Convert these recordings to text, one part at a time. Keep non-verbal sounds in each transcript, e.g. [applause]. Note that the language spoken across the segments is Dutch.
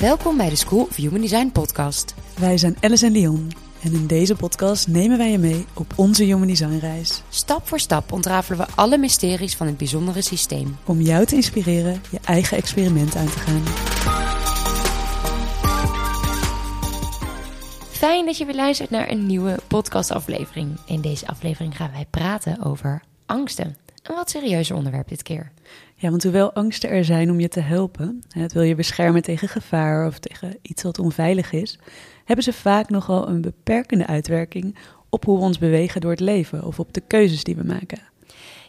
Welkom bij de School of Human Design podcast. Wij zijn Alice en Leon en in deze podcast nemen wij je mee op onze Human Design reis. Stap voor stap ontrafelen we alle mysteries van het bijzondere systeem. Om jou te inspireren je eigen experiment aan te gaan. Fijn dat je weer luistert naar een nieuwe podcastaflevering. In deze aflevering gaan wij praten over angsten. Een wat serieuzer onderwerp dit keer. Ja, want hoewel angsten er zijn om je te helpen, het wil je beschermen tegen gevaar of tegen iets wat onveilig is, hebben ze vaak nogal een beperkende uitwerking op hoe we ons bewegen door het leven of op de keuzes die we maken.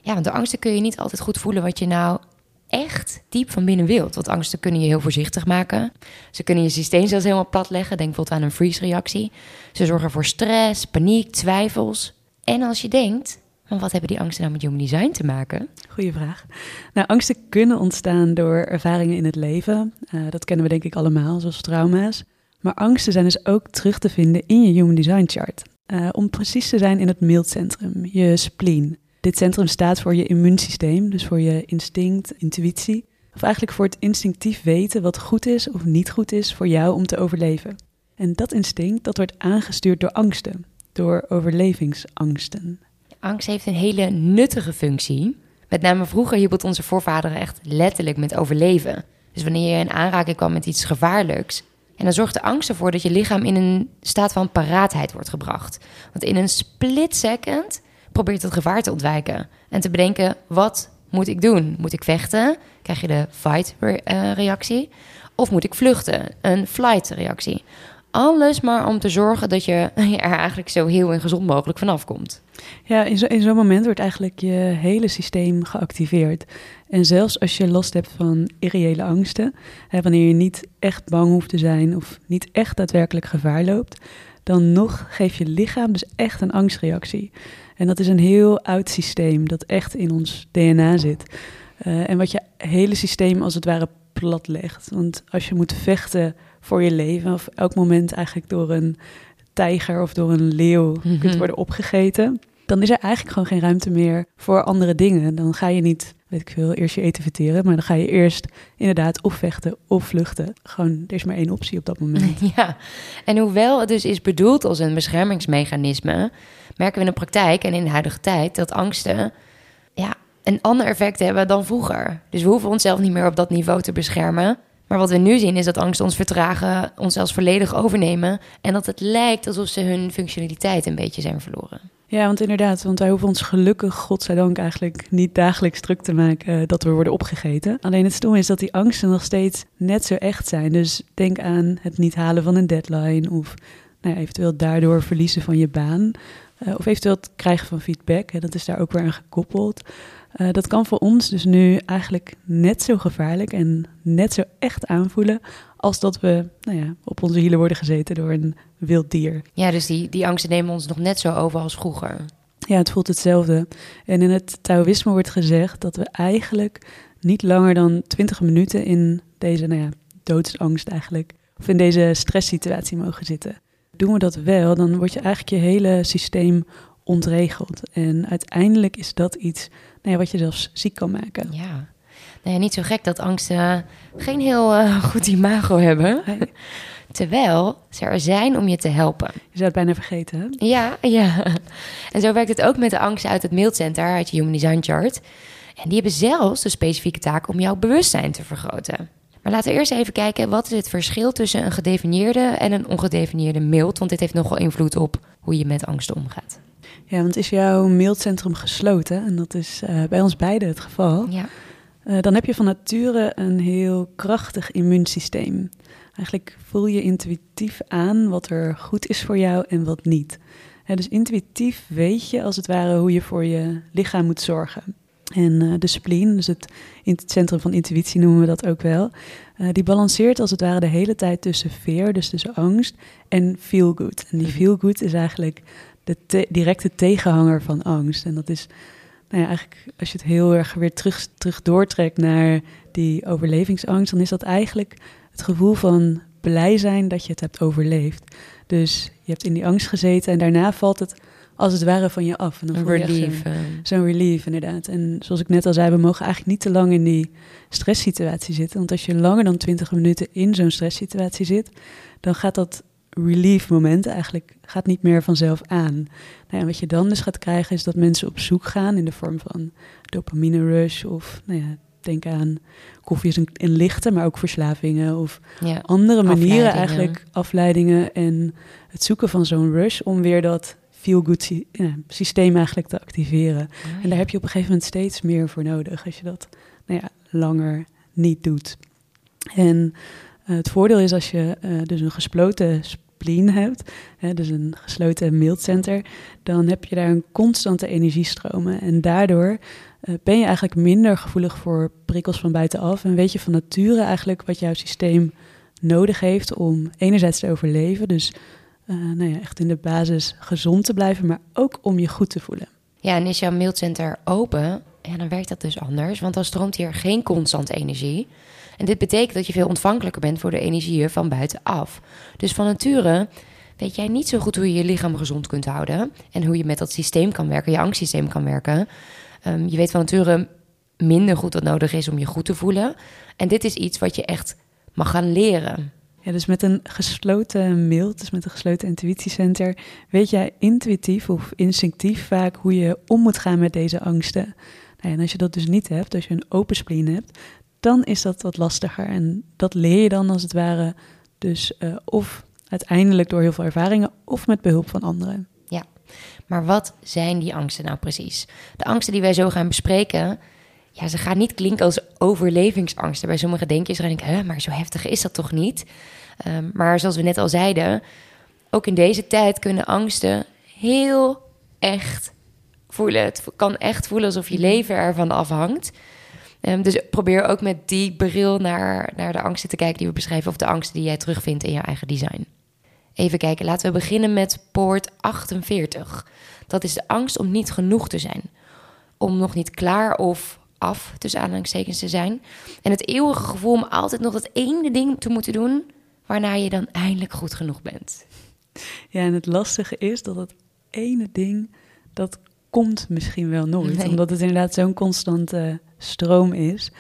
Ja, want door angsten kun je niet altijd goed voelen wat je nou echt diep van binnen wilt. Want angsten kunnen je heel voorzichtig maken. Ze kunnen je systeem zelfs helemaal plat leggen. Denk bijvoorbeeld aan een freeze-reactie. Ze zorgen voor stress, paniek, twijfels. En als je denkt, maar wat hebben die angsten nou met human design te maken? Goeie vraag. Nou, angsten kunnen ontstaan door ervaringen in het leven. Uh, dat kennen we denk ik allemaal, zoals trauma's. Maar angsten zijn dus ook terug te vinden in je human design chart. Uh, om precies te zijn in het mildcentrum, je spleen. Dit centrum staat voor je immuunsysteem, dus voor je instinct, intuïtie. Of eigenlijk voor het instinctief weten wat goed is of niet goed is voor jou om te overleven. En dat instinct dat wordt aangestuurd door angsten, door overlevingsangsten. Angst heeft een hele nuttige functie. Met name vroeger hielp onze voorvaderen echt letterlijk met overleven. Dus wanneer je in aanraking kwam met iets gevaarlijks, en dan zorgt de angst ervoor dat je lichaam in een staat van paraatheid wordt gebracht. Want in een split second probeert het gevaar te ontwijken. En te bedenken, wat moet ik doen? Moet ik vechten? Krijg je de fight-reactie? Of moet ik vluchten? Een flight-reactie. Alles maar om te zorgen dat [laughs] je er eigenlijk zo heel en gezond mogelijk vanaf komt. Ja, in zo'n zo moment wordt eigenlijk je hele systeem geactiveerd. En zelfs als je last hebt van irreële angsten, hè, wanneer je niet echt bang hoeft te zijn of niet echt daadwerkelijk gevaar loopt, dan nog geeft je lichaam dus echt een angstreactie. En dat is een heel oud systeem dat echt in ons DNA zit. Uh, en wat je hele systeem als het ware plat legt. Want als je moet vechten voor je leven, of elk moment eigenlijk door een tijger of door een leeuw mm -hmm. kunt worden opgegeten, dan is er eigenlijk gewoon geen ruimte meer voor andere dingen. Dan ga je niet, weet ik veel, eerst je eten verteren, maar dan ga je eerst inderdaad of vechten of vluchten. Gewoon, er is maar één optie op dat moment. [laughs] Ja, en hoewel het dus is bedoeld als een beschermingsmechanisme, merken we in de praktijk en in de huidige tijd dat angsten ja, een ander effect hebben dan vroeger. Dus we hoeven onszelf niet meer op dat niveau te beschermen. Maar wat we nu zien is dat angsten ons vertragen, ons zelfs volledig overnemen. En dat het lijkt alsof ze hun functionaliteit een beetje zijn verloren. Ja, want inderdaad, want wij hoeven ons gelukkig, godzijdank, eigenlijk niet dagelijks druk te maken dat we worden opgegeten. Alleen het stomme is dat die angsten nog steeds net zo echt zijn. Dus denk aan het niet halen van een deadline of nou eventueel daardoor verliezen van je baan. Uh, of eventueel het krijgen van feedback, hè, dat is daar ook weer aan gekoppeld. Uh, dat kan voor ons dus nu eigenlijk net zo gevaarlijk en net zo echt aanvoelen als dat we nou ja, op onze hielen worden gezeten door een wild dier. Ja, dus die, die angsten nemen ons nog net zo over als vroeger. Ja, het voelt hetzelfde. En in het Taoïsme wordt gezegd dat we eigenlijk niet langer dan 20 minuten in deze nou ja, doodsangst eigenlijk, of in deze stresssituatie mogen zitten. Doen we dat wel, dan wordt je eigenlijk je hele systeem ontregeld. En uiteindelijk is dat iets ja, wat je zelfs ziek kan maken. Ja. Nou ja, niet zo gek dat angsten geen heel uh, [laughs] goed imago hebben. Nee. [laughs] Terwijl ze er zijn om je te helpen. Je zou het bijna vergeten, hè? Ja, [laughs] ja. En zo werkt het ook met de angsten uit het Mailcenter, uit je Human Design Chart. En die hebben zelfs de specifieke taak om jouw bewustzijn te vergroten. Maar laten we eerst even kijken, wat is het verschil tussen een gedefinieerde en een ongedefinieerde mailt? Want dit heeft nogal invloed op hoe je met angsten omgaat. Ja, want is jouw mailcentrum gesloten, en dat is uh, bij ons beiden het geval... Ja. Uh, dan heb je van nature een heel krachtig immuunsysteem. Eigenlijk voel je intuïtief aan wat er goed is voor jou en wat niet. Dus intuïtief weet je als het ware hoe je voor je lichaam moet zorgen. En uh, de spleen, dus het, het, centrum van intuïtie noemen we dat ook wel, uh, die balanceert als het ware de hele tijd tussen fear, dus tussen angst, en feel good. En die feel good is eigenlijk de te directe tegenhanger van angst. En dat is nou ja, eigenlijk als je het heel erg weer terug, terug doortrekt naar die overlevingsangst, dan is dat eigenlijk het gevoel van blij zijn dat je het hebt overleefd. Dus je hebt in die angst gezeten en daarna valt het als het ware van je af. En dan Een relief. zo'n- eh. Zo'n relief, inderdaad. En zoals ik net al zei, we mogen eigenlijk niet te lang in die stresssituatie zitten. Want als je langer dan 20 minuten in zo'n stresssituatie zit, dan gaat dat relief moment eigenlijk gaat niet meer vanzelf aan. Nou ja, en wat je dan dus gaat krijgen, is dat mensen op zoek gaan in de vorm van dopamine rush of nou ja, denk aan koffie is een, een lichte, maar ook verslavingen of ja. andere manieren Afleidingen. eigenlijk, afleidingen en het zoeken van zo'n rush om weer dat feel-good sy- ja, systeem eigenlijk te activeren. En daar heb je op een gegeven moment steeds meer voor nodig als je dat nou ja, langer niet doet. En eh, het voordeel is als je eh, dus een gesloten hebt, hè, dus een gesloten mildcenter, dan heb je daar een constante energiestromen. En daardoor eh, ben je eigenlijk minder gevoelig voor prikkels van buitenaf. En weet je van nature eigenlijk wat jouw systeem nodig heeft om enerzijds te overleven, dus eh, nou ja, echt in de basis gezond te blijven, maar ook om je goed te voelen. Ja, en is jouw mailcenter open, ja, dan werkt dat dus anders. Want dan stroomt hier geen constante energie. En dit betekent dat je veel ontvankelijker bent voor de energieën van buitenaf. Dus van nature weet jij niet zo goed hoe je je lichaam gezond kunt houden. En hoe je met dat systeem kan werken, je angstsysteem kan werken. Ehm, je weet van nature minder goed wat nodig is om je goed te voelen. En dit is iets wat je echt mag gaan leren. Ja, dus met een gesloten mail, dus met een gesloten intuïtiecenter, weet jij intuïtief of instinctief vaak hoe je om moet gaan met deze angsten. Nou en als je dat dus niet hebt, als je een open spleen hebt, dan is dat wat lastiger. En dat leer je dan als het ware dus eh, of uiteindelijk door heel veel ervaringen of met behulp van anderen. Maar wat zijn die angsten nou precies? De angsten die wij zo gaan bespreken, ja, ze gaan niet klinken als overlevingsangsten. Bij sommige denkjes denk ik, hè, maar zo heftig is dat toch niet? Ehm, maar zoals we net al zeiden, ook in deze tijd kunnen angsten heel echt voelen. Het kan echt voelen alsof je leven ervan afhangt. Ehm, dus probeer ook met die bril naar, naar de angsten te kijken die we beschrijven... of de angsten die jij terugvindt in je eigen design. Even kijken, laten we beginnen met poort 48. Dat is de angst om niet genoeg te zijn. Om nog niet klaar of af, tussen aanhalingstekens, te zijn. En het eeuwige gevoel om altijd nog dat ene ding te moeten doen... waarna je dan eindelijk goed genoeg bent. Ja, en het lastige is dat dat ene ding, dat komt misschien wel nooit. Nee. Omdat het inderdaad zo'n constante stroom is.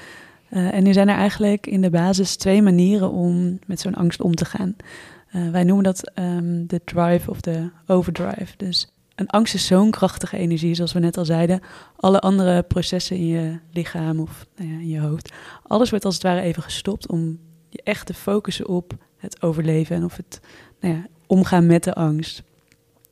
Eh, en nu zijn er eigenlijk in de basis twee manieren om met zo'n angst om te gaan. Eh, wij noemen dat ehm, de drive of de overdrive. Dus een angst is zo'n krachtige energie, zoals we net al zeiden. Alle andere processen in je lichaam of nou ja, in je hoofd, alles wordt als het ware even gestopt om je echt te focussen op het overleven en of het nou ja, omgaan met de angst.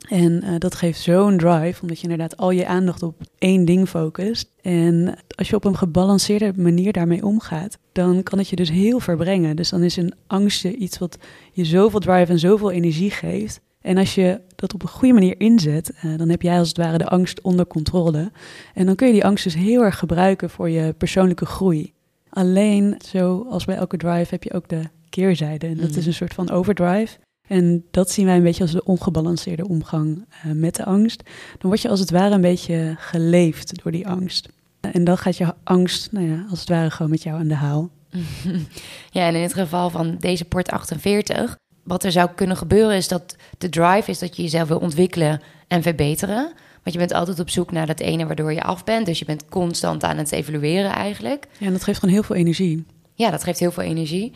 En eh, dat geeft zo'n drive, omdat je inderdaad al je aandacht op één ding focust. En als je op een gebalanceerde manier daarmee omgaat, dan kan het je dus heel ver brengen. Dus dan is een angstje iets wat je zoveel drive en zoveel energie geeft. En als je dat op een goede manier inzet, eh, dan heb jij als het ware de angst onder controle. En dan kun je die angst dus heel erg gebruiken voor je persoonlijke groei. Alleen, zoals bij elke drive, heb je ook de keerzijde. En dat is een soort van overdrive. En dat zien wij een beetje als de ongebalanceerde omgang eh, met de angst. Dan word je als het ware een beetje geleefd door die angst. En dan gaat je angst, nou ja, als het ware gewoon met jou aan de haal. [laughs] Ja, en in het geval van deze port 48, wat er zou kunnen gebeuren is dat de drive is dat je jezelf wil ontwikkelen en verbeteren. Want je bent altijd op zoek naar dat ene waardoor je af bent. Dus je bent constant aan het evalueren eigenlijk. Ja, en dat geeft gewoon heel veel energie. Ja, dat geeft heel veel energie.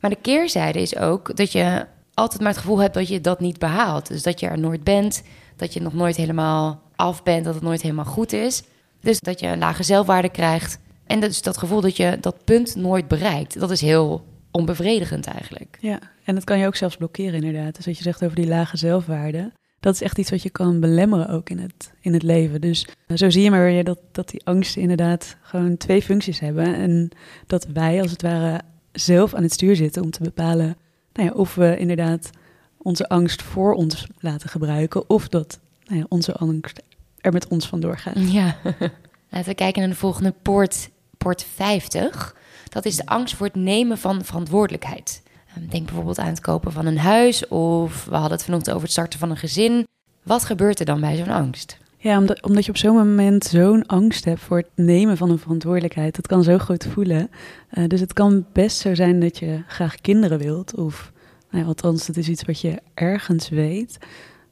Maar de keerzijde is ook dat je altijd maar het gevoel hebt dat je dat niet behaalt. Dus dat je er nooit bent, dat je nog nooit helemaal af bent, dat het nooit helemaal goed is. Dus dat je een lage zelfwaarde krijgt. En dus dat gevoel dat je dat punt nooit bereikt. Dat is heel onbevredigend eigenlijk. Ja, en dat kan je ook zelfs blokkeren inderdaad. Dus wat je zegt over die lage zelfwaarde, dat is echt iets wat je kan belemmeren ook in het, in het leven. Dus zo zie je maar weer dat, dat die angsten inderdaad gewoon twee functies hebben. En dat wij als het ware zelf aan het stuur zitten om te bepalen nou of we inderdaad onze angst voor ons laten gebruiken. Of dat nou ja, onze angst er met ons vandoor gaat. Ja. [laughs] Laten we kijken naar de volgende poort, poort 50. Dat is de angst voor het nemen van verantwoordelijkheid. Ehm, Denk bijvoorbeeld aan het kopen van een huis of we hadden het vanochtend over het starten van een gezin. Wat gebeurt er dan bij zo'n angst? Ja, omdat, omdat je op zo'n moment zo'n angst hebt voor het nemen van een verantwoordelijkheid. Dat kan zo goed voelen. Eh, dus het kan best zo zijn dat je graag kinderen wilt. Of, nou althans, dat is iets wat je ergens weet.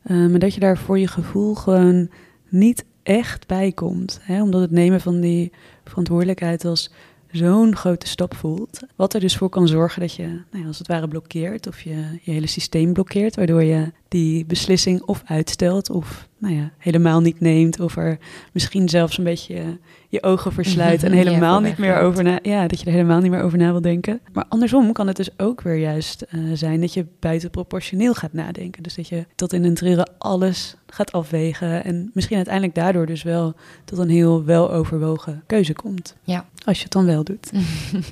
Uh, maar dat je daar voor je gevoel gewoon niet echt bij komt. Hè? Omdat het nemen van die verantwoordelijkheid als zo'n grote stap voelt. Wat er dus voor kan zorgen dat je, nou ja, als het ware, blokkeert of je je hele systeem blokkeert, waardoor je die beslissing of uitstelt of nou ja, helemaal niet neemt, of er misschien zelfs een beetje je ogen versluit en [laughs] helemaal niet meer over na, ja, dat je er helemaal niet meer over na wil denken. Maar andersom kan het dus ook weer juist uh, zijn dat je buitenproportioneel gaat nadenken. Dus dat je tot in een trilleren alles gaat afwegen en misschien uiteindelijk daardoor dus wel tot een heel weloverwogen keuze komt. Ja. Als je het dan wel doet.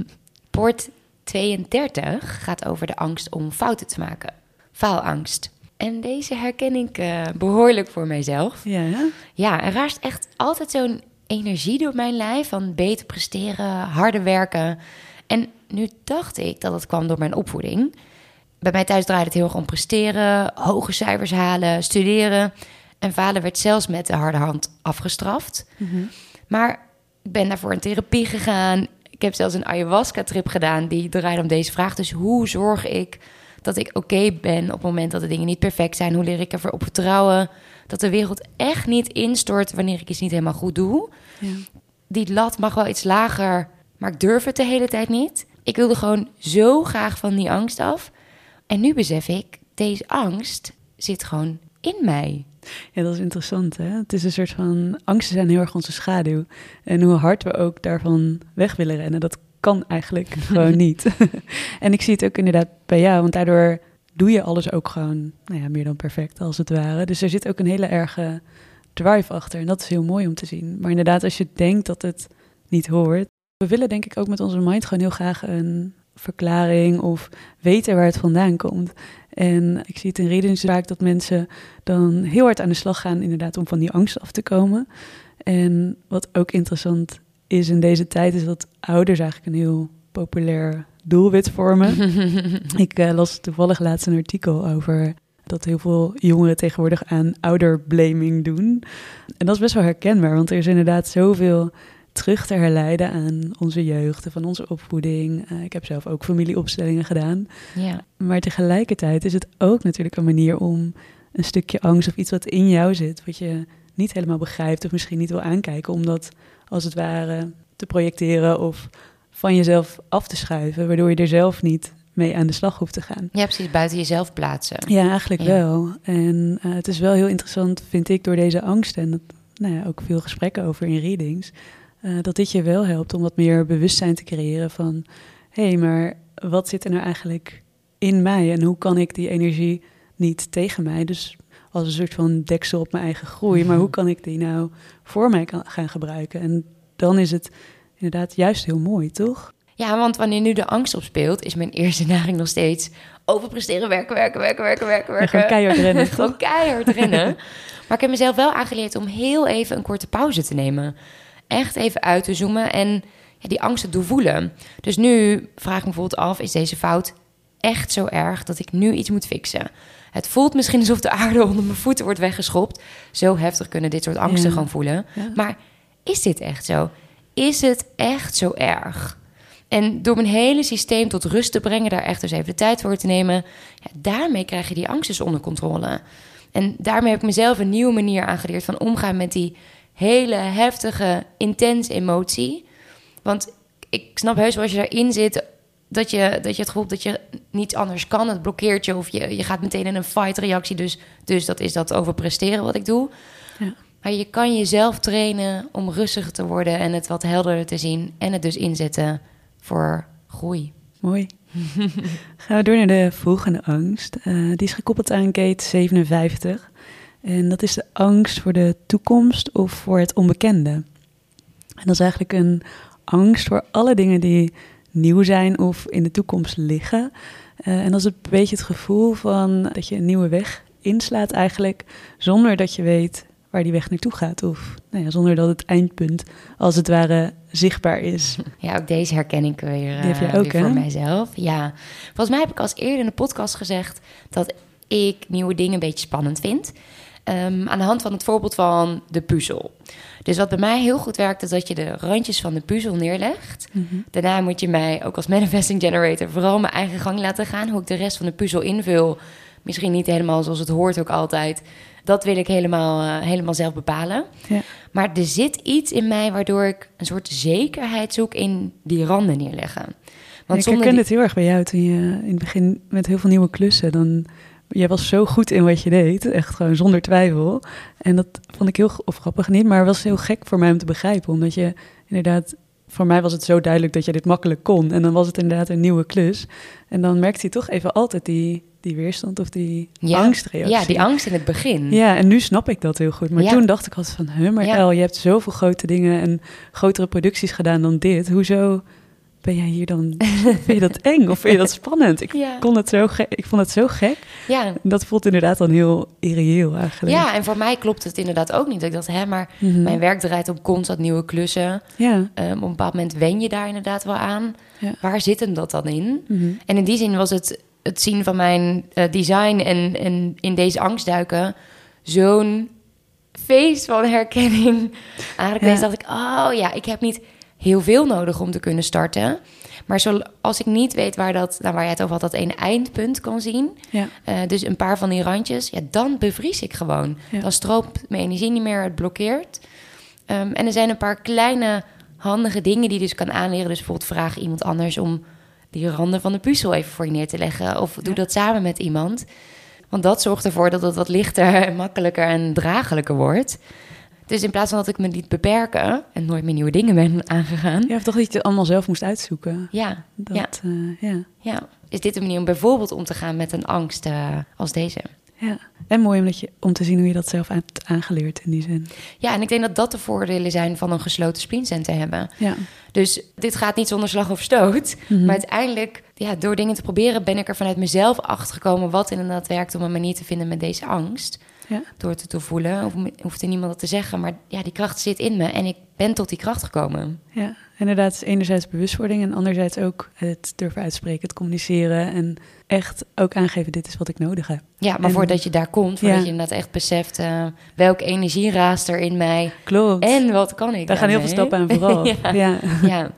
[laughs] Poort 32 gaat over de angst om fouten te maken. Faalangst. En deze herken ik uh, behoorlijk voor mijzelf. Ja, ja, er raast echt altijd zo'n energie door mijn lijf van beter presteren, harder werken. En nu dacht ik dat het kwam door mijn opvoeding. Bij mij thuis draaide het heel erg om presteren, hoge cijfers halen, studeren. En vader werd zelfs met de harde hand afgestraft. Mhm. Maar ik ben daarvoor in therapie gegaan. Ik heb zelfs een ayahuasca-trip gedaan die draaide om deze vraag. Dus hoe zorg ik dat ik oké ben op het moment dat de dingen niet perfect zijn? Hoe leer ik ervoor op vertrouwen dat de wereld echt niet instort wanneer ik iets niet helemaal goed doe? Ja. Die lat mag wel iets lager, maar ik durf het de hele tijd niet. Ik wilde gewoon zo graag van die angst af. En nu besef ik, deze angst zit gewoon in mij. Ja, dat is interessant. Hè? Het is een soort van angsten zijn heel erg onze schaduw. En hoe hard we ook daarvan weg willen rennen, dat kan eigenlijk [laughs] gewoon niet. [laughs] en ik zie het ook inderdaad bij want daardoor doe je alles ook gewoon nou ja, meer dan perfect, als het ware. Dus er zit ook een hele erge drive achter. En dat is heel mooi om te zien. Maar inderdaad, als je denkt dat het niet hoort. We willen denk ik ook met onze mind gewoon heel graag een verklaring of weten waar het vandaan komt. En ik zie het in readings vaak dat mensen dan heel hard aan de slag gaan, inderdaad, om van die angst af te komen. En wat ook interessant is in deze tijd, is dat ouders eigenlijk een heel populair doelwit vormen. [laughs] ik uh, las toevallig laatst een artikel over dat heel veel jongeren tegenwoordig aan ouderblaming doen. En dat is best wel herkenbaar, want er is inderdaad zoveel terug te herleiden aan onze jeugd en van onze opvoeding. Uh, ik heb zelf ook familieopstellingen gedaan. Ja. Maar tegelijkertijd is het ook natuurlijk een manier om een stukje angst of iets wat in jou zit, wat je niet helemaal begrijpt of misschien niet wil aankijken, om dat als het ware te projecteren of van jezelf af te schuiven, waardoor je er zelf niet mee aan de slag hoeft te gaan. Ja, precies, buiten jezelf plaatsen. Ja, eigenlijk wel. En uh, het is wel heel interessant, vind ik, door deze angst en dat, nou ja, ook veel gesprekken over in readings, uh, dat dit je wel helpt om wat meer bewustzijn te creëren van, hé, hey, maar wat zit er nou eigenlijk in mij en hoe kan ik die energie niet tegen mij, dus als een soort van deksel op mijn eigen groei, maar hoe kan ik die nou voor mij gaan gebruiken? En dan is het inderdaad juist heel mooi, toch? Ja, want wanneer nu de angst opspeelt, is mijn eerste neiging nog steeds overpresteren, werken, werken, werken, werken, werken, werken. gewoon keihard rennen. [laughs] gewoon keihard rennen. Maar ik heb mezelf wel aangeleerd om heel even een korte pauze te nemen. Echt even uit te zoomen en ja, die angsten doorvoelen. Dus nu vraag ik me bijvoorbeeld af, is deze fout echt zo erg dat ik nu iets moet fixen? Het voelt misschien alsof de aarde onder mijn voeten wordt weggeschopt. Zo heftig kunnen dit soort angsten Ja. gewoon voelen. Ja. Maar is dit echt zo? Is het echt zo erg? En door mijn hele systeem tot rust te brengen, daar echt dus even de tijd voor te nemen, ja, daarmee krijg je die angst onder controle. En daarmee heb ik mezelf een nieuwe manier aangeleerd van omgaan met die hele heftige, intense emotie. Want ik snap heus wel als je daarin zit, dat je, dat je het gevoel dat je niet anders kan. Het blokkeert je of je, je gaat meteen in een fight-reactie. Dus, dus dat is dat overpresteren wat ik doe. Ja. Maar je kan jezelf trainen om rustiger te worden en het wat helderder te zien. En het dus inzetten voor groei. Mooi. [laughs] Gaan we door naar de volgende angst. Eh, die is gekoppeld aan gate 57. En dat is de angst voor de toekomst of voor het onbekende. En dat is eigenlijk een angst voor alle dingen die nieuw zijn of in de toekomst liggen. Eh, en dat is een beetje het gevoel van dat je een nieuwe weg inslaat eigenlijk, zonder dat je weet waar die weg naartoe gaat. Of nou ja, zonder dat het eindpunt als het ware zichtbaar is. [laughs] Ja, ook deze herken ik weer, Die heb jij eh, ook, weer voor mijzelf. Ja, volgens mij heb ik als eerder in de podcast gezegd dat ik nieuwe dingen een beetje spannend vind. Ehm, aan de hand van het voorbeeld van de puzzel. Dus wat bij mij heel goed werkt, is dat je de randjes van de puzzel neerlegt. Daarna moet je mij, ook als manifesting generator, vooral mijn eigen gang laten gaan. Hoe ik de rest van de puzzel invul, misschien niet helemaal zoals het hoort ook altijd. Dat wil ik helemaal, eh, helemaal zelf bepalen. Ja. Maar er zit iets in mij waardoor ik een soort zekerheid zoek in die randen neerleggen. Want ik herken die... het heel erg bij jou toen je in het begin met heel veel nieuwe klussen... dan jij was zo goed in wat je deed, echt gewoon zonder twijfel. En dat vond ik heel of grappig niet, maar was heel gek voor mij om te begrijpen. Omdat je inderdaad, voor mij was het zo duidelijk dat je dit makkelijk kon. En dan was het inderdaad een nieuwe klus. En dan merkte je toch even altijd die, die weerstand of die ja, angstreactie. Ja, die angst in het begin. Ja, en nu snap ik dat heel goed. Maar toen dacht ik altijd van, huh, maar El, je hebt zoveel grote dingen en grotere producties gedaan dan dit. Hoezo ben jij hier dan, vind je dat eng of vind je dat spannend? Ik, kon het zo ik vond het zo gek. Ja. Dat voelt inderdaad dan heel irreëel eigenlijk. Ja, en voor mij klopt het inderdaad ook niet. Ik dacht, hè, maar mhm. mijn werk draait om constant nieuwe klussen. Ja. Um, op een bepaald moment wen je daar inderdaad wel aan. Ja. Waar zit hem dat dan in? Mhm. En in die zin was het het zien van mijn uh, design en, en in deze angst duiken zo'n feest van herkenning. [laughs] Eigenlijk ja. dacht ik, oh ja, ik heb niet heel veel nodig om te kunnen starten. Maar zo, als ik niet weet waar, dat, nou waar jij het over had, dat ene eindpunt kan zien. Ja. Uh, dus een paar van die randjes, ja, dan bevries ik gewoon. Ja. Dan stroopt mijn energie niet meer, het blokkeert. Um, en er zijn een paar kleine handige dingen die je dus kan aanleren. Dus bijvoorbeeld vraag iemand anders om die randen van de puzzel even voor je neer te leggen. Of doe ja. dat samen met iemand. Want dat zorgt ervoor dat het wat lichter, [laughs] makkelijker en draaglijker wordt. Dus in plaats van dat ik me liet beperken en nooit meer nieuwe dingen ben [laughs] aangegaan. Ja, of toch dat je het allemaal zelf moest uitzoeken. Ja, dat, ja. Uh, ja. ja. Is dit een manier om bijvoorbeeld om te gaan met een angst uh, als deze? Ja, en mooi omdat je, om te zien hoe je dat zelf hebt aangeleerd in die zin. Ja, en ik denk dat dat de voordelen zijn van een gesloten springcenter hebben. Ja. Dus dit gaat niet zonder slag of stoot. Mm -hmm. Maar uiteindelijk, ja, door dingen te proberen, ben ik er vanuit mezelf achtergekomen wat inderdaad werkt om een manier te vinden met deze angst. Ja. Door te, te voelen. Of hoeft er niemand dat te zeggen. Maar ja, die kracht zit in me en ik ben tot die kracht gekomen. Ja, inderdaad. is enerzijds bewustwording en anderzijds ook het durven uitspreken, het communiceren. En echt ook aangeven, dit is wat ik nodig heb. Ja, maar en, voordat je daar komt, voordat ja. je inderdaad echt beseft... Uh, welke energie raast er in mij. Klopt. En wat kan ik Daar gaan heel veel stappen aan vooral. [laughs] ja. ja. ja.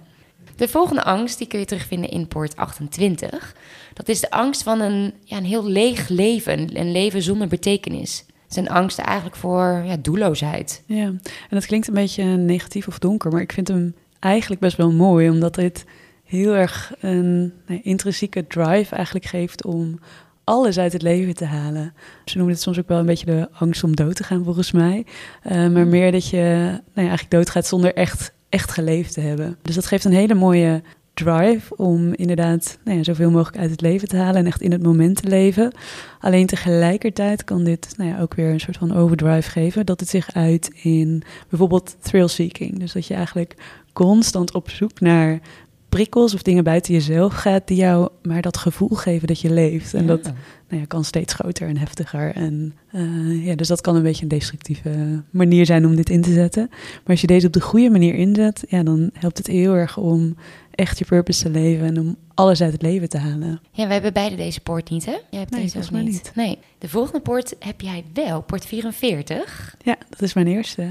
De volgende angst, die kun je terugvinden in poort 28. Dat is de angst van een, ja, een heel leeg leven. Een leven zonder betekenis zijn angsten eigenlijk voor ja, doelloosheid. Ja, en dat klinkt een beetje negatief of donker, maar ik vind hem eigenlijk best wel mooi, omdat dit heel erg een nee, intrinsieke drive eigenlijk geeft om alles uit het leven te halen. Ze noemen het soms ook wel een beetje de angst om dood te gaan, volgens mij. Uh, maar meer dat je nou ja, eigenlijk doodgaat zonder echt, echt geleefd te hebben. Dus dat geeft een hele mooie drive om inderdaad nou ja, zoveel mogelijk uit het leven te halen en echt in het moment te leven. Alleen tegelijkertijd kan dit nou ja, ook weer een soort van overdrive geven, dat het zich uit in bijvoorbeeld thrill seeking. Dus dat je eigenlijk constant op zoek naar prikkels of dingen buiten jezelf gaat die jou maar dat gevoel geven dat je leeft. En Ja. dat nou ja, kan steeds groter en heftiger. En eh, ja, dus dat kan een beetje een destructieve manier zijn om dit in te zetten. Maar als je deze op de goede manier inzet, ja, dan helpt het heel erg om echt je purpose te leven en om alles uit het leven te halen. Ja, we hebben beide deze poort niet, hè? Jij hebt Nee, deze ook volgens mij niet. niet. Nee. De volgende poort heb jij wel, poort 44. Ja, dat is mijn eerste.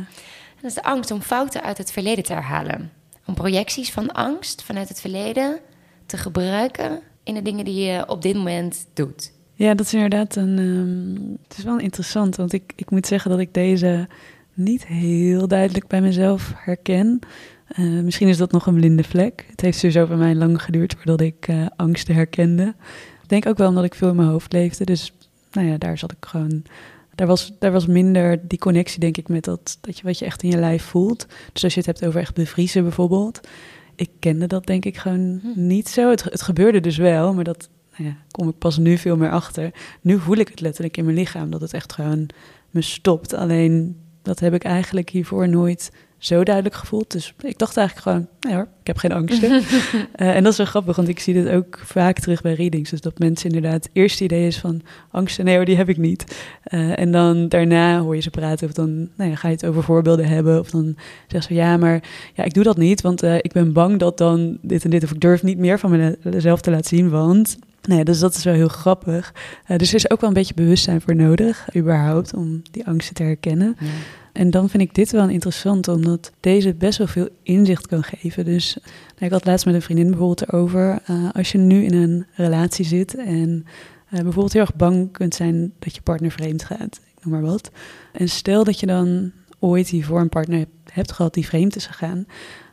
Dat is de angst om fouten uit het verleden te herhalen. Om projecties van angst vanuit het verleden te gebruiken in de dingen die je op dit moment doet. Ja, dat is inderdaad een. ehm, het is wel interessant, want ik, ik moet zeggen dat ik deze niet heel duidelijk bij mezelf herken. Eh, misschien is dat nog een blinde vlek. Het heeft sowieso bij mij lang geduurd voordat ik eh, angsten herkende. Ik denk ook wel omdat ik veel in mijn hoofd leefde. Dus nou ja, daar zat ik gewoon. Daar was, daar was minder die connectie, denk ik, met dat, dat je wat je echt in je lijf voelt. Dus als je het hebt over echt bevriezen bijvoorbeeld. Ik kende dat denk ik gewoon Hm. niet zo. Het, het gebeurde dus wel, maar dat nou ja, kom ik pas nu veel meer achter. Nu voel ik het letterlijk in mijn lichaam, dat het echt gewoon me stopt. Alleen dat heb ik eigenlijk hiervoor nooit zo duidelijk gevoeld. Dus ik dacht eigenlijk gewoon, nee hoor, ik heb geen angsten. [laughs] Eh, en dat is wel grappig, want ik zie dit ook vaak terug bij readings. Dus dat mensen inderdaad, het eerste idee is van angsten, nee hoor, die heb ik niet. Eh, en dan daarna hoor je ze praten of dan nou ja, ga je het over voorbeelden hebben. Of dan zeggen ze, ja, maar ja, ik doe dat niet, want eh, ik ben bang dat dan dit en dit... of ik durf niet meer van mezelf te laten zien, want... Nee, dus dat is wel heel grappig. Dus er is ook wel een beetje bewustzijn voor nodig, überhaupt, om die angsten te herkennen. Ja. En dan vind ik dit wel interessant, omdat deze best wel veel inzicht kan geven. Dus nou, ik had laatst met een vriendin bijvoorbeeld erover. eh, als je nu in een relatie zit en eh, bijvoorbeeld heel erg bang kunt zijn dat je partner vreemd gaat, ik noem maar wat. En stel dat je dan ooit hiervoor een partner hebt gehad die vreemd is gegaan,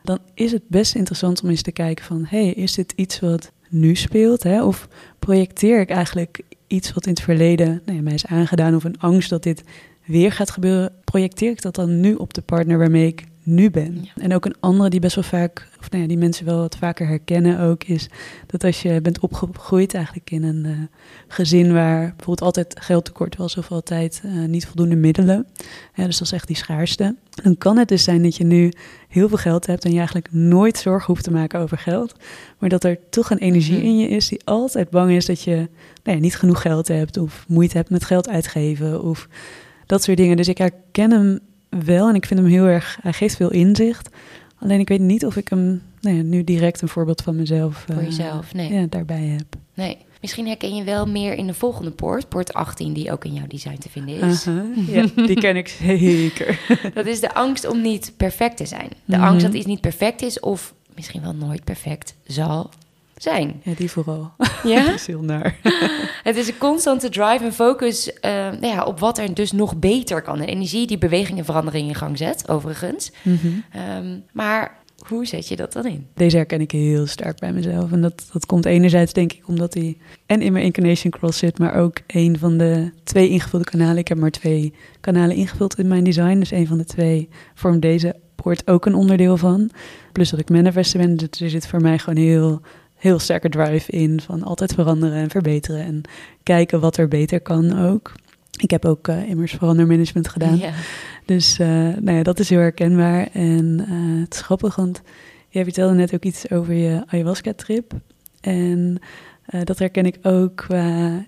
dan is het best interessant om eens te kijken van, hey, is dit iets wat nu speelt? Hè? Of projecteer ik eigenlijk iets wat in het verleden nou ja, mij is aangedaan of een angst dat dit weer gaat gebeuren, projecteer ik dat dan nu op de partner waarmee ik nu ben. En ook een andere die best wel vaak, of nou ja, die mensen wel wat vaker herkennen ook, is dat als je bent opgegroeid eigenlijk in een uh, gezin waar bijvoorbeeld altijd geldtekort was of altijd uh, niet voldoende middelen, ja, dus dat is echt die schaarste, dan kan het dus zijn dat je nu heel veel geld hebt en je eigenlijk nooit zorgen hoeft te maken over geld, maar dat er toch een energie mhm. in je is die altijd bang is dat je nou ja, niet genoeg geld hebt of moeite hebt met geld uitgeven of dat soort dingen. Dus ik herken hem wel en ik vind hem heel erg, hij geeft veel inzicht. Alleen ik weet niet of ik hem nou nu direct een voorbeeld van mezelf Voor eh, jezelf, nee. ja, daarbij heb. Nee. Misschien herken je wel meer in de volgende poort, poort 18, die ook in jouw design te vinden is. ja, die ken ik [laughs] zeker. dat is de angst om niet perfect te zijn. De mhm. angst dat iets niet perfect is of misschien wel nooit perfect zal zijn. Ja, die vooral. Ja? [laughs] dat is heel naar. [laughs] het is een constante drive en focus uh, nou ja, op wat er dus nog beter kan. De energie die beweging en verandering in gang zet, overigens. Mm -hmm. maar hoe zet je dat dan in? Deze herken ik heel sterk bij mezelf. En dat, dat komt enerzijds denk ik omdat hij en in mijn Incarnation Cross zit, maar ook een van de twee ingevulde kanalen. Ik heb maar twee kanalen ingevuld in mijn design. Dus een van de twee vormt deze poort ook een onderdeel van. Plus dat ik manifester ben, dus er zit voor mij gewoon heel heel sterke drive in van altijd veranderen en verbeteren en kijken wat er beter kan ook. Ik heb ook uh, immers verandermanagement gedaan. Dus uh, nou ja, dat is heel herkenbaar. En uh, het is grappig, want jij vertelde net ook iets over je ayahuasca-trip. En dat herken ik ook qua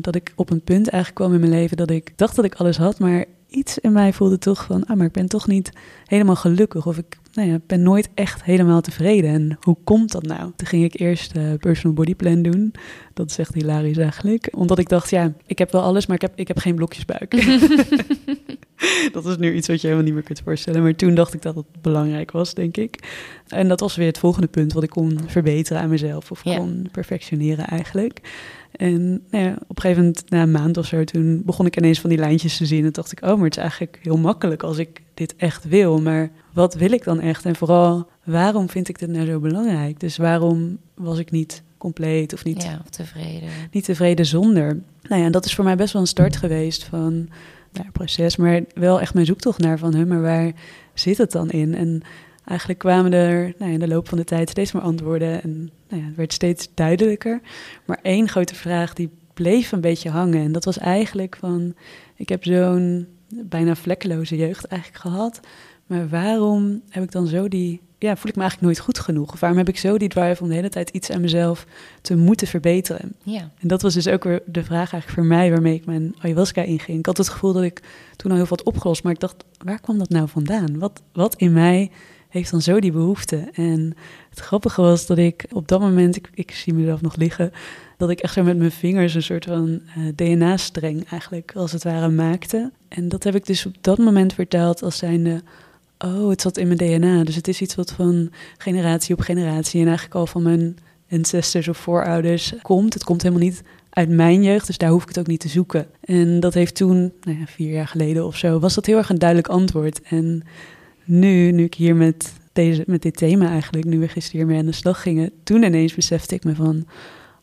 dat ik op een punt eigenlijk kwam in mijn leven dat ik dacht dat ik alles had, maar iets in mij voelde toch van, ah, maar ik ben toch niet helemaal gelukkig. Of ik nou ja, ben nooit echt helemaal tevreden. En hoe komt dat nou? Toen ging ik eerst uh, personal body plan doen. Dat is echt hilarisch eigenlijk. Omdat ik dacht, ja, ik heb wel alles, maar ik heb, ik heb geen blokjesbuik. [laughs] dat is nu iets wat je helemaal niet meer kunt voorstellen. Maar toen dacht ik dat het belangrijk was, denk ik. En dat was weer het volgende punt wat ik kon verbeteren aan mezelf. Of kon perfectioneren eigenlijk. En nou ja, op een gegeven moment, na een maand of zo, toen begon ik ineens van die lijntjes te zien. En dacht ik, oh, maar het is eigenlijk heel makkelijk als ik dit echt wil. Maar wat wil ik dan echt? En vooral, waarom vind ik dit nou zo belangrijk? Dus waarom was ik niet compleet of niet ja, tevreden. Niet tevreden zonder. Nou ja, en dat is voor mij best wel een start geweest van nou, proces, maar wel echt mijn zoektocht naar van, hè, maar waar zit het dan in? En eigenlijk kwamen er nou, in de loop van de tijd steeds meer antwoorden en nou ja, het werd steeds duidelijker. Maar één grote vraag die bleef een beetje hangen en dat was eigenlijk van, ik heb zo'n bijna vlekkeloze jeugd eigenlijk gehad, maar waarom heb ik dan zo die ja, voel ik me eigenlijk nooit goed genoeg? Of waarom heb ik zo die drive om de hele tijd iets aan mezelf te moeten verbeteren? Ja. En dat was dus ook weer de vraag eigenlijk voor mij waarmee ik mijn ayahuasca inging. Ik had het gevoel dat ik toen al heel veel had opgelost, maar ik dacht, waar kwam dat nou vandaan? Wat, wat in mij heeft dan zo die behoefte? En het grappige was dat ik op dat moment, ik, ik zie mezelf nog liggen, dat ik echt zo met mijn vingers een soort van eh, DNA-streng eigenlijk als het ware maakte. En dat heb ik dus op dat moment verteld als zijnde oh, het zat in mijn DNA. Dus het is iets wat van generatie op generatie en eigenlijk al van mijn ancestors of voorouders komt. Het komt helemaal niet uit mijn jeugd, dus daar hoef ik het ook niet te zoeken. En dat heeft toen, nou ja, vier jaar geleden of zo, was dat heel erg een duidelijk antwoord. En nu, nu ik hier met, deze, met dit thema eigenlijk, nu we gisteren mee aan de slag gingen, toen ineens besefte ik me van,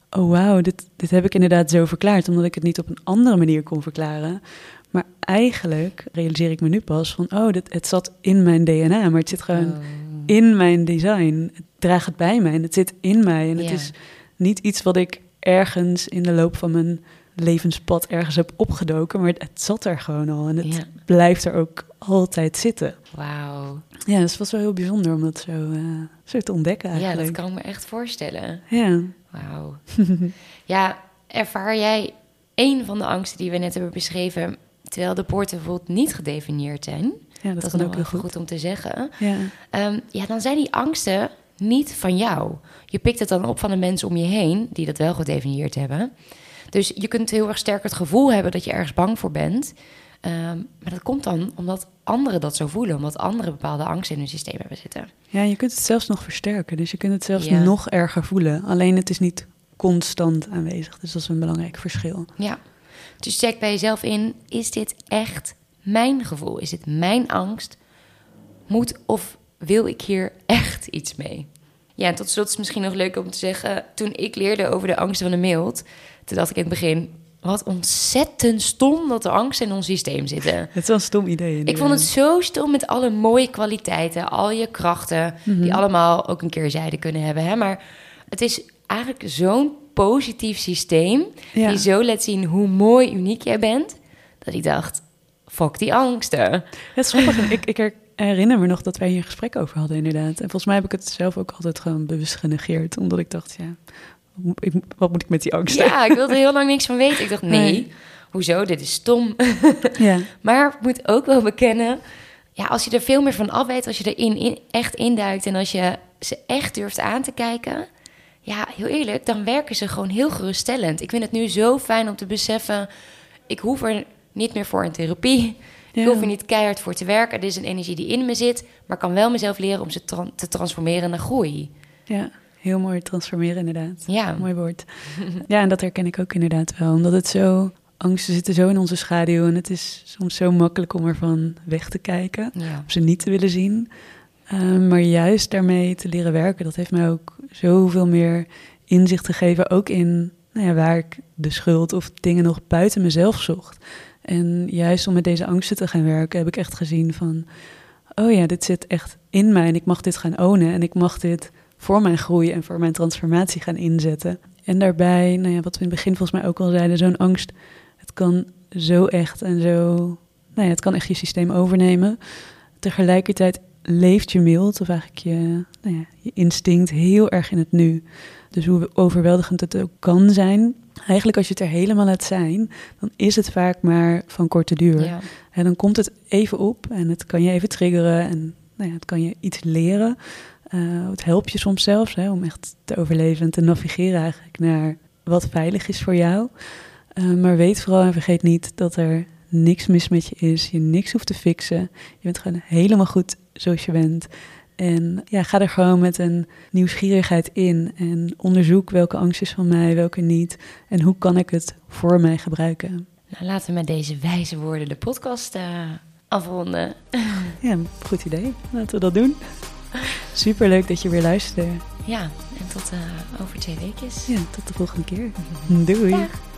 oh wauw, dit, dit heb ik inderdaad zo verklaard, omdat ik het niet op een andere manier kon verklaren. Maar eigenlijk realiseer ik me nu pas van, oh, dit, het zat in mijn DNA, maar het zit gewoon oh. in mijn design. Het draagt het bij mij en het zit in mij. En het is niet iets wat ik ergens in de loop van mijn levenspad ergens heb opgedoken, maar het, zat er gewoon al en het blijft er ook altijd zitten. Wauw. Ja, dus het was wel heel bijzonder om dat zo, uh, zo te ontdekken eigenlijk. Ja, dat kan ik me echt voorstellen. Ja. Wauw. [laughs] ja, ervaar jij een van de angsten die we net hebben beschreven Terwijl de poorten bijvoorbeeld niet gedefinieerd zijn. Ja, dat, is ook heel goed. om te zeggen. Ja. Um, ja, dan zijn die angsten niet van jou. Je pikt het dan op van de mensen om je heen die dat wel gedefinieerd hebben. Dus je kunt heel erg sterk het gevoel hebben dat je ergens bang voor bent. Um, maar dat komt dan omdat anderen dat zo voelen, omdat anderen bepaalde angsten in hun systeem hebben zitten. Ja, je kunt het zelfs nog versterken. Dus je kunt het zelfs nog erger voelen. Alleen het is niet constant aanwezig. Dus dat is een belangrijk verschil. Ja. Dus check bij jezelf in: is dit echt mijn gevoel? Is dit mijn angst? Moet of wil ik hier echt iets mee? Ja, en tot slot is misschien nog leuk om te zeggen: toen ik leerde over de angsten van de mild, toen dacht ik in het begin: wat ontzettend stom dat er angst in ons systeem zitten. Het is wel een stom idee. Ik vond het zo stom met alle mooie kwaliteiten, al je krachten, die allemaal ook een keer zijde kunnen hebben. Hè? Maar het is eigenlijk zo'n positief systeem, Ja. die zo laat zien hoe mooi, uniek jij bent, dat ik dacht, fuck die angsten. Het is grappig. ik, ik her- herinner me nog dat wij hier een gesprek over hadden, inderdaad. En volgens mij heb ik het zelf ook altijd gewoon bewust genegeerd. Omdat ik dacht, ja, ik, wat moet ik met die angsten? Ja, ik wilde er heel lang niks van weten. Ik dacht, nee, Nee. hoezo, dit is stom. [laughs] ja. Maar ik moet ook wel bekennen, ja, als je er veel meer van af weet, als je erin in, echt induikt en als je ze echt durft aan te kijken, ja, heel eerlijk, dan werken ze gewoon heel geruststellend. Ik vind het nu zo fijn om te beseffen, ik hoef er niet meer voor een therapie. Ik hoef er niet keihard voor te werken. Dit is een energie die in me zit, maar kan wel mezelf leren om ze te transformeren naar groei. Ja, heel mooi transformeren inderdaad. Ja. Mooi woord. [laughs] Ja, en dat herken ik ook inderdaad wel. Omdat het zo, angsten zitten zo in onze schaduw. En het is soms zo makkelijk om ervan weg te kijken. Ja. Om ze niet te willen zien. Ehm, maar juist daarmee te leren werken, dat heeft mij ook zoveel meer inzicht gegeven. Ook in nou ja, waar ik de schuld of dingen nog buiten mezelf zocht. En juist om met deze angsten te gaan werken, heb ik echt gezien van... Oh ja, dit zit echt in mij en ik mag dit gaan ownen. En ik mag dit voor mijn groei en voor mijn transformatie gaan inzetten. En daarbij, nou ja, wat we in het begin volgens mij ook al zeiden, zo'n angst, het kan zo echt en zo, nou ja, het kan echt je systeem overnemen. Tegelijkertijd leeft je mild, of eigenlijk je, nou ja, je instinct, heel erg in het nu. Dus hoe overweldigend het ook kan zijn, eigenlijk als je het er helemaal laat zijn, dan is het vaak maar van korte duur. Ja. En dan komt het even op en het kan je even triggeren en nou ja, het kan je iets leren. Eh, het helpt je soms zelfs hè, om echt te overleven en te navigeren eigenlijk naar wat veilig is voor jou. Eh, maar weet vooral en vergeet niet dat er niks mis met je is. Je niks hoeft te fixen. Je bent gewoon helemaal goed zoals je bent. En ja, ga er gewoon met een nieuwsgierigheid in. En onderzoek welke angst is van mij, welke niet. En hoe kan ik het voor mij gebruiken. Nou, laten we met deze wijze woorden de podcast eh, afronden. Ja, goed idee. Laten we dat doen. [laughs] Super leuk dat je weer luisterde. Ja, en tot eh, over twee weekjes. Ja, tot de volgende keer. Doei. Dag.